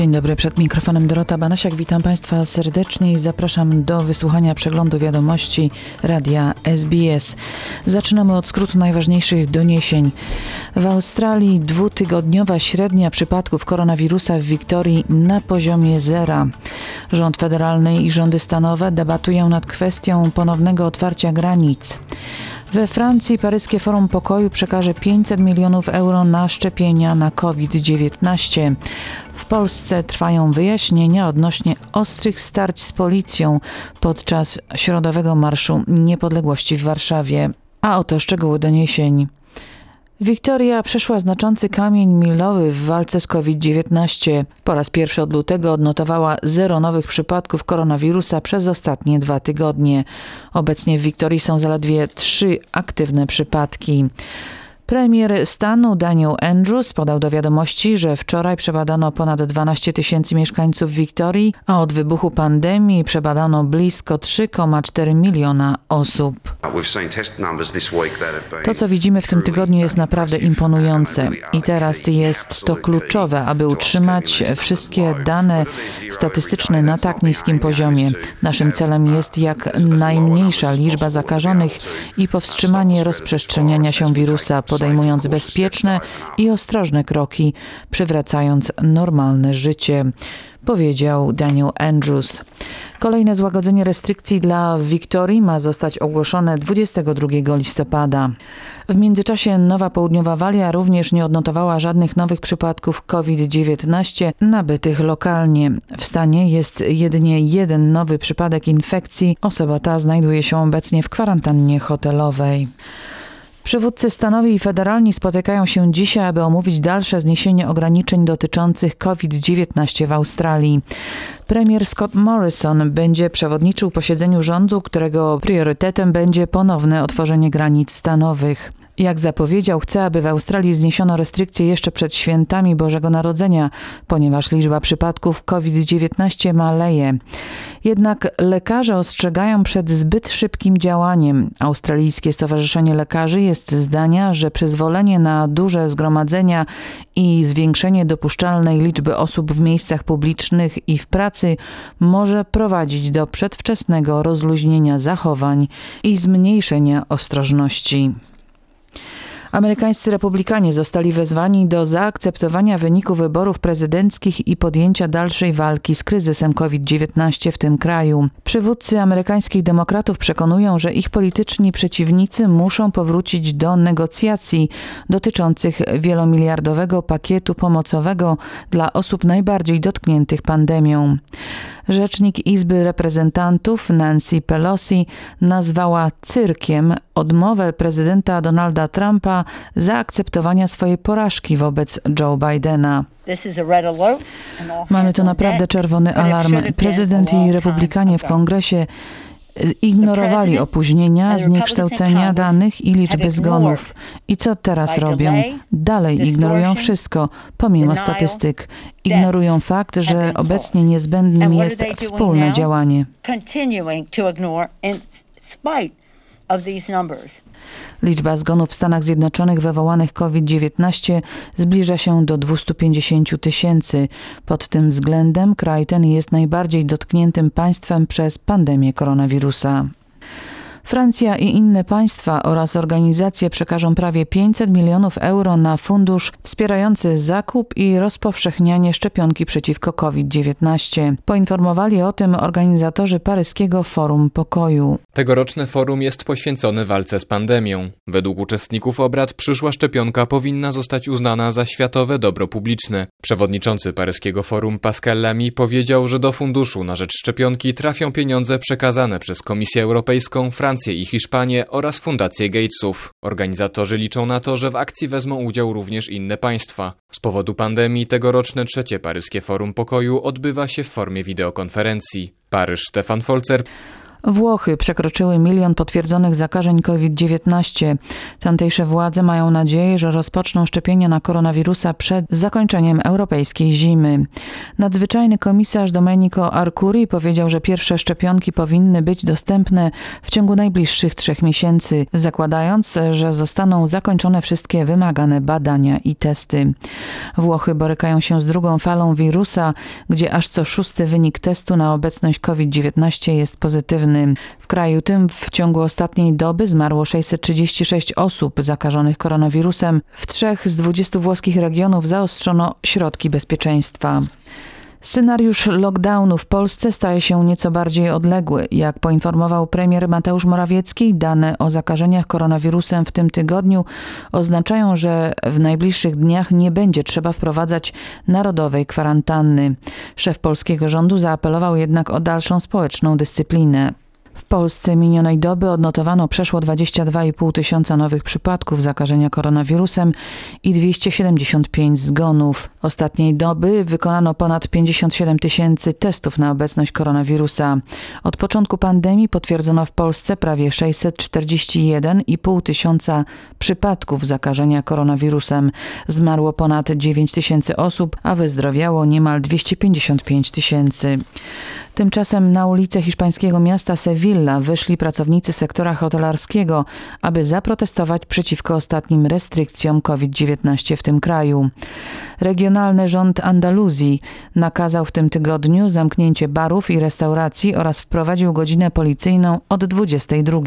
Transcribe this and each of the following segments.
Dzień dobry, przed mikrofonem Dorota Banasiak. Witam Państwa serdecznie i zapraszam do wysłuchania przeglądu wiadomości radia SBS. Zaczynamy od skrótu najważniejszych doniesień. W Australii dwutygodniowa średnia przypadków koronawirusa w Wiktorii na poziomie zera. Rząd federalny i rządy stanowe debatują nad kwestią ponownego otwarcia granic. We Francji Paryskie Forum Pokoju przekaże 500 milionów euro na szczepienia na COVID-19. Polsce trwają wyjaśnienia odnośnie ostrych starć z policją podczas środowego Marszu Niepodległości w Warszawie. A oto szczegóły doniesień. Wiktoria przeszła znaczący kamień milowy w walce z COVID-19. Po raz pierwszy od lutego odnotowała zero nowych przypadków koronawirusa przez ostatnie dwa tygodnie. Obecnie w Wiktorii są zaledwie trzy aktywne przypadki. Premier stanu Daniel Andrews podał do wiadomości, że wczoraj przebadano ponad 12 tysięcy mieszkańców Wiktorii, a od wybuchu pandemii przebadano blisko 3,4 miliona osób. To, co widzimy w tym tygodniu, jest naprawdę imponujące i teraz jest to kluczowe, aby utrzymać wszystkie dane statystyczne na tak niskim poziomie. Naszym celem jest jak najmniejsza liczba zakażonych i powstrzymanie rozprzestrzeniania się wirusa, podejmując bezpieczne i ostrożne kroki, przywracając normalne życie, powiedział Daniel Andrews. Kolejne złagodzenie restrykcji dla Wiktorii ma zostać ogłoszone 22 listopada. W międzyczasie Nowa Południowa Walia również nie odnotowała żadnych nowych przypadków COVID-19 nabytych lokalnie. W stanie jest jedynie jeden nowy przypadek infekcji. Osoba ta znajduje się obecnie w kwarantannie hotelowej. Przywódcy stanowi i federalni spotykają się dzisiaj, aby omówić dalsze zniesienie ograniczeń dotyczących COVID-19 w Australii. Premier Scott Morrison będzie przewodniczył posiedzeniu rządu, którego priorytetem będzie ponowne otworzenie granic stanowych. Jak zapowiedział, chce, aby w Australii zniesiono restrykcje jeszcze przed świętami Bożego Narodzenia, ponieważ liczba przypadków COVID-19 maleje. Jednak lekarze ostrzegają przed zbyt szybkim działaniem. Australijskie Stowarzyszenie Lekarzy jest zdania, że przyzwolenie na duże zgromadzenia i zwiększenie dopuszczalnej liczby osób w miejscach publicznych i w pracy może prowadzić do przedwczesnego rozluźnienia zachowań i zmniejszenia ostrożności. Amerykańscy republikanie zostali wezwani do zaakceptowania wyniku wyborów prezydenckich i podjęcia dalszej walki z kryzysem COVID-19 w tym kraju. Przywódcy amerykańskich demokratów przekonują, że ich polityczni przeciwnicy muszą powrócić do negocjacji dotyczących wielomiliardowego pakietu pomocowego dla osób najbardziej dotkniętych pandemią. Rzecznik Izby Reprezentantów Nancy Pelosi nazwała cyrkiem odmowę prezydenta Donalda Trumpa zaakceptowania swojej porażki wobec Joe Bidena. Mamy tu naprawdę czerwony alarm. Prezydent i republikanie w kongresie ignorowali opóźnienia, zniekształcenia danych i liczby zgonów. I co teraz robią? Dalej ignorują wszystko, pomimo statystyk. Ignorują fakt, że obecnie niezbędnym jest wspólne działanie. Liczba zgonów w Stanach Zjednoczonych wywołanych COVID-19 zbliża się do 250 tysięcy. Pod tym względem kraj ten jest najbardziej dotkniętym państwem przez pandemię koronawirusa. Francja i inne państwa oraz organizacje przekażą prawie 500 milionów euro na fundusz wspierający zakup i rozpowszechnianie szczepionki przeciwko COVID-19. Poinformowali o tym organizatorzy paryskiego Forum Pokoju. Tegoroczne forum jest poświęcone walce z pandemią. Według uczestników obrad przyszła szczepionka powinna zostać uznana za światowe dobro publiczne. Przewodniczący paryskiego forum Pascal Lamy powiedział, że do funduszu na rzecz szczepionki trafią pieniądze przekazane przez Komisję Europejską, Francję Francję i Hiszpanię oraz Fundację Gatesów. Organizatorzy liczą na to, że w akcji wezmą udział również inne państwa. Z powodu pandemii tegoroczne trzecie paryskie Forum Pokoju odbywa się w formie wideokonferencji. Paryż Stefan Folzer. Włochy przekroczyły milion potwierdzonych zakażeń COVID-19. Tamtejsze władze mają nadzieję, że rozpoczną szczepienia na koronawirusa przed zakończeniem europejskiej zimy. Nadzwyczajny komisarz Domenico Arcuri powiedział, że pierwsze szczepionki powinny być dostępne w ciągu najbliższych trzech miesięcy, zakładając, że zostaną zakończone wszystkie wymagane badania i testy. Włochy borykają się z drugą falą wirusa, gdzie aż co szósty wynik testu na obecność COVID-19 jest pozytywny. W kraju tym w ciągu ostatniej doby zmarło 636 osób zakażonych koronawirusem. W trzech z 20 włoskich regionów zaostrzono środki bezpieczeństwa. Scenariusz lockdownu w Polsce staje się nieco bardziej odległy. Jak poinformował premier Mateusz Morawiecki, dane o zakażeniach koronawirusem w tym tygodniu oznaczają, że w najbliższych dniach nie będzie trzeba wprowadzać narodowej kwarantanny. Szef polskiego rządu zaapelował jednak o dalszą społeczną dyscyplinę. Polsce minionej doby odnotowano przeszło 22,5 tysiąca nowych przypadków zakażenia koronawirusem i 275 zgonów. Ostatniej doby wykonano ponad 57 tysięcy testów na obecność koronawirusa. Od początku pandemii potwierdzono w Polsce prawie 641,5 tysiąca przypadków zakażenia koronawirusem. Zmarło ponad 9 tysięcy osób, a wyzdrowiało niemal 255 tysięcy. Tymczasem na ulicę hiszpańskiego miasta Sevilla wyszli pracownicy sektora hotelarskiego, aby zaprotestować przeciwko ostatnim restrykcjom COVID-19 w tym kraju. Regionalny rząd Andaluzji nakazał w tym tygodniu zamknięcie barów i restauracji oraz wprowadził godzinę policyjną od 22.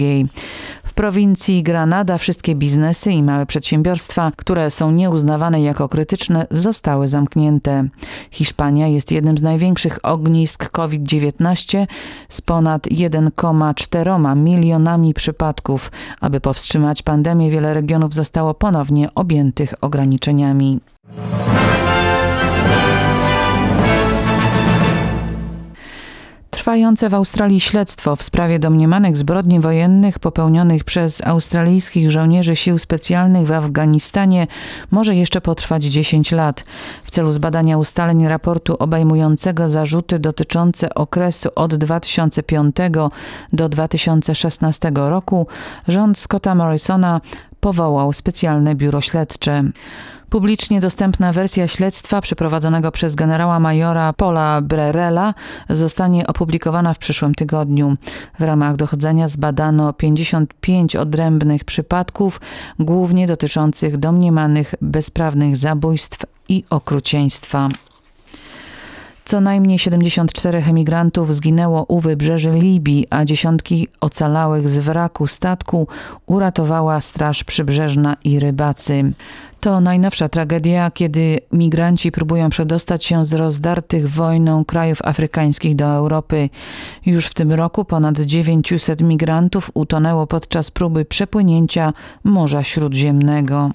W prowincji Granada wszystkie biznesy i małe przedsiębiorstwa, które są nieuznawane jako krytyczne, zostały zamknięte. Hiszpania jest jednym z największych ognisk COVID-19 z ponad 1,4 milionami przypadków. Aby powstrzymać pandemię, wiele regionów zostało ponownie objętych ograniczeniami. Trwające w Australii śledztwo w sprawie domniemanych zbrodni wojennych popełnionych przez australijskich żołnierzy sił specjalnych w Afganistanie może jeszcze potrwać 10 lat. W celu zbadania ustaleń raportu obejmującego zarzuty dotyczące okresu od 2005 do 2016 roku rząd Scotta Morrisona powołał specjalne biuro śledcze. Publicznie dostępna wersja śledztwa przeprowadzonego przez generała majora Paula Brerela zostanie opublikowana w przyszłym tygodniu. W ramach dochodzenia zbadano 55 odrębnych przypadków, głównie dotyczących domniemanych bezprawnych zabójstw i okrucieństwa. Co najmniej 74 emigrantów zginęło u wybrzeży Libii, a dziesiątki ocalałych z wraku statku uratowała Straż Przybrzeżna i rybacy. To najnowsza tragedia, kiedy migranci próbują przedostać się z rozdartych wojną krajów afrykańskich do Europy. Już w tym roku ponad 900 migrantów utonęło podczas próby przepłynięcia Morza Śródziemnego.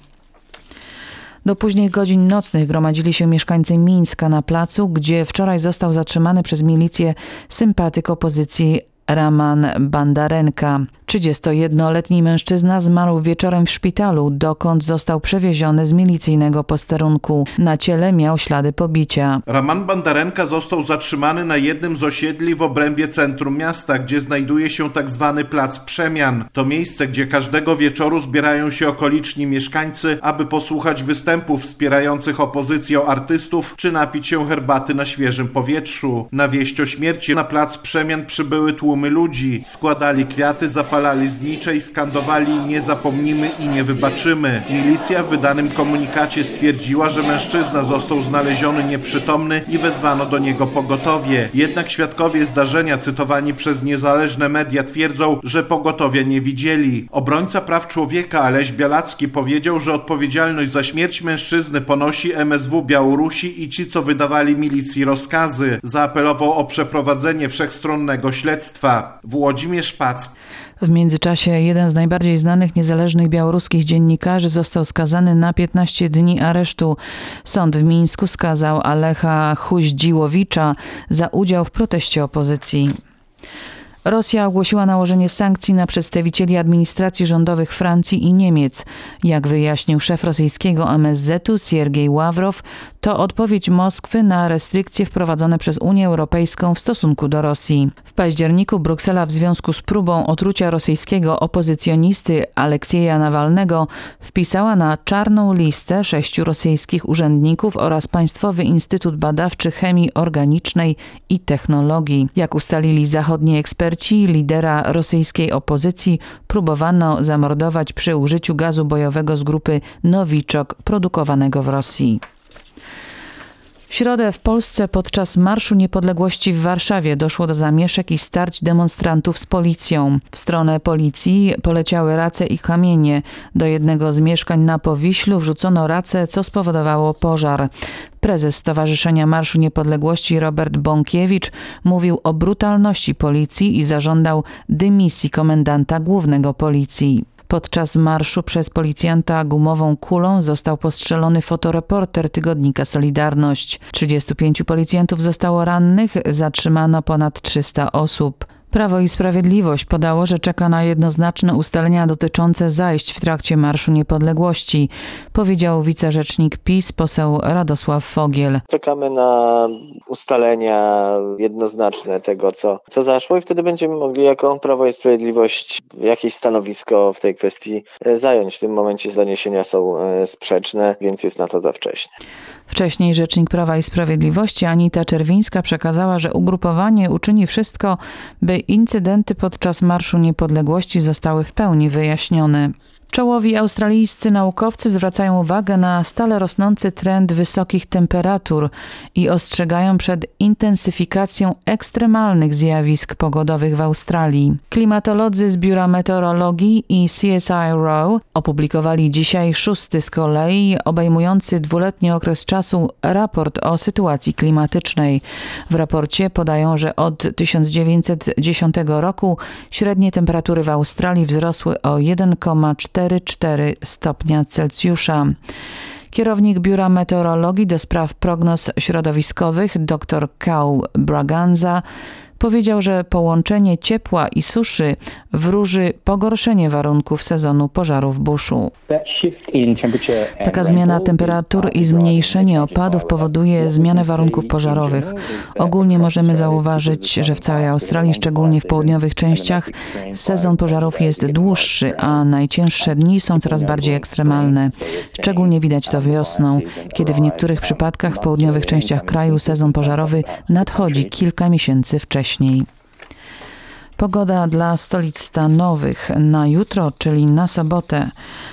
Do późnych godzin nocnych gromadzili się mieszkańcy Mińska na placu, gdzie wczoraj został zatrzymany przez milicję sympatyk opozycji Raman Bandarenka. 31-letni mężczyzna zmarł wieczorem w szpitalu, dokąd został przewieziony z milicyjnego posterunku. Na ciele miał ślady pobicia. Raman Bandarenka został zatrzymany na jednym z osiedli w obrębie centrum miasta, gdzie znajduje się tak zwany plac przemian. To miejsce, gdzie każdego wieczoru zbierają się okoliczni mieszkańcy, aby posłuchać występów wspierających opozycję artystów, czy napić się herbaty na świeżym powietrzu. Na wieść o śmierci na plac przemian przybyły tłumy ludzi. Składali kwiaty, zapalali znicze i skandowali nie zapomnimy i nie wybaczymy. Milicja w wydanym komunikacie stwierdziła, że mężczyzna został znaleziony nieprzytomny i wezwano do niego pogotowie. Jednak świadkowie zdarzenia cytowani przez niezależne media twierdzą, że pogotowia nie widzieli. Obrońca praw człowieka Aleś Bialacki powiedział, że odpowiedzialność za śmierć mężczyzny ponosi MSW Białorusi i ci, co wydawali milicji rozkazy. Zaapelował o przeprowadzenie wszechstronnego śledztwa. Włodzimierz Pac. W międzyczasie jeden z najbardziej znanych niezależnych białoruskich dziennikarzy został skazany na 15 dni aresztu. Sąd w Mińsku skazał Alecha Huździłowicza za udział w proteście opozycji. Rosja ogłosiła nałożenie sankcji na przedstawicieli administracji rządowych Francji i Niemiec. Jak wyjaśnił szef rosyjskiego MSZ-u Siergiej Ławrow, to odpowiedź Moskwy na restrykcje wprowadzone przez Unię Europejską w stosunku do Rosji. W październiku Bruksela w związku z próbą otrucia rosyjskiego opozycjonisty Aleksieja Nawalnego wpisała na czarną listę sześciu rosyjskich urzędników oraz Państwowy Instytut Badawczy Chemii Organicznej i Technologii. Jak ustalili zachodni eksperci, lidera rosyjskiej opozycji próbowano zamordować przy użyciu gazu bojowego z grupy Nowiczok produkowanego w Rosji. W środę w Polsce podczas Marszu Niepodległości w Warszawie doszło do zamieszek i starć demonstrantów z policją. W stronę policji poleciały race i kamienie. Do jednego z mieszkań na Powiślu wrzucono racę, co spowodowało pożar. Prezes Stowarzyszenia Marszu Niepodległości Robert Bąkiewicz mówił o brutalności policji i zażądał dymisji komendanta głównego policji. Podczas marszu przez policjanta gumową kulą został postrzelony fotoreporter tygodnika Solidarność. 35 policjantów zostało rannych, zatrzymano ponad 300 osób. Prawo i Sprawiedliwość podało, że czeka na jednoznaczne ustalenia dotyczące zajść w trakcie Marszu Niepodległości, powiedział wicerzecznik PiS poseł Radosław Fogiel. Czekamy na ustalenia jednoznaczne tego, co, co zaszło i wtedy będziemy mogli jako Prawo i Sprawiedliwość jakieś stanowisko w tej kwestii e, zająć. W tym momencie doniesienia są e, sprzeczne, więc jest na to za wcześnie. Wcześniej rzecznik Prawa i Sprawiedliwości Anita Czerwińska przekazała, że ugrupowanie uczyni wszystko, by incydenty podczas Marszu Niepodległości zostały w pełni wyjaśnione. Czołowi australijscy naukowcy zwracają uwagę na stale rosnący trend wysokich temperatur i ostrzegają przed intensyfikacją ekstremalnych zjawisk pogodowych w Australii. Klimatolodzy z Biura Meteorologii i CSI Row opublikowali dzisiaj szósty z kolei obejmujący dwuletni okres czasu raport o sytuacji klimatycznej. W raporcie podają, że od 1910 roku średnie temperatury w Australii wzrosły o 1,4 4,4 stopnia Celsjusza. Kierownik Biura Meteorologii do spraw prognoz środowiskowych dr Kau Braganza powiedział, że połączenie ciepła i suszy wróży pogorszenie warunków sezonu pożarów buszu. Taka zmiana temperatur i zmniejszenie opadów powoduje zmianę warunków pożarowych. Ogólnie możemy zauważyć, że w całej Australii, szczególnie w południowych częściach, sezon pożarów jest dłuższy, a najcięższe dni są coraz bardziej ekstremalne. Szczególnie widać to wiosną, kiedy w niektórych przypadkach w południowych częściach kraju sezon pożarowy nadchodzi kilka miesięcy wcześniej wcześniej. Pogoda dla stolic stanowych na jutro, czyli na sobotę.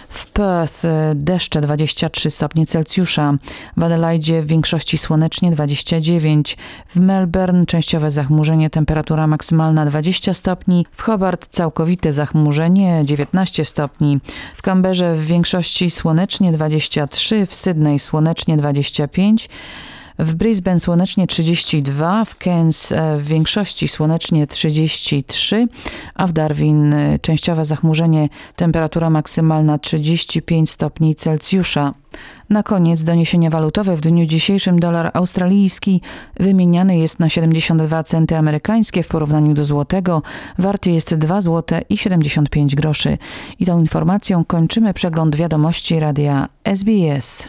W Perth deszcze 23 stopnie Celsjusza, w Adelaide w większości słonecznie 29, w Melbourne częściowe zachmurzenie, temperatura maksymalna 20 stopni, w Hobart całkowite zachmurzenie 19 stopni, w Canberrze w większości słonecznie 23, w Sydney słonecznie 25, w Brisbane słonecznie 32, w Cairns e, w większości słonecznie 33, a w Darwin e, częściowe zachmurzenie, temperatura maksymalna 35 stopni Celsjusza. Na koniec doniesienia walutowe w dniu dzisiejszym dolar australijski wymieniany jest na 72 centy amerykańskie w porównaniu do złotego. Warty jest 2 zł i 75 groszy. I tą informacją kończymy przegląd wiadomości radia SBS.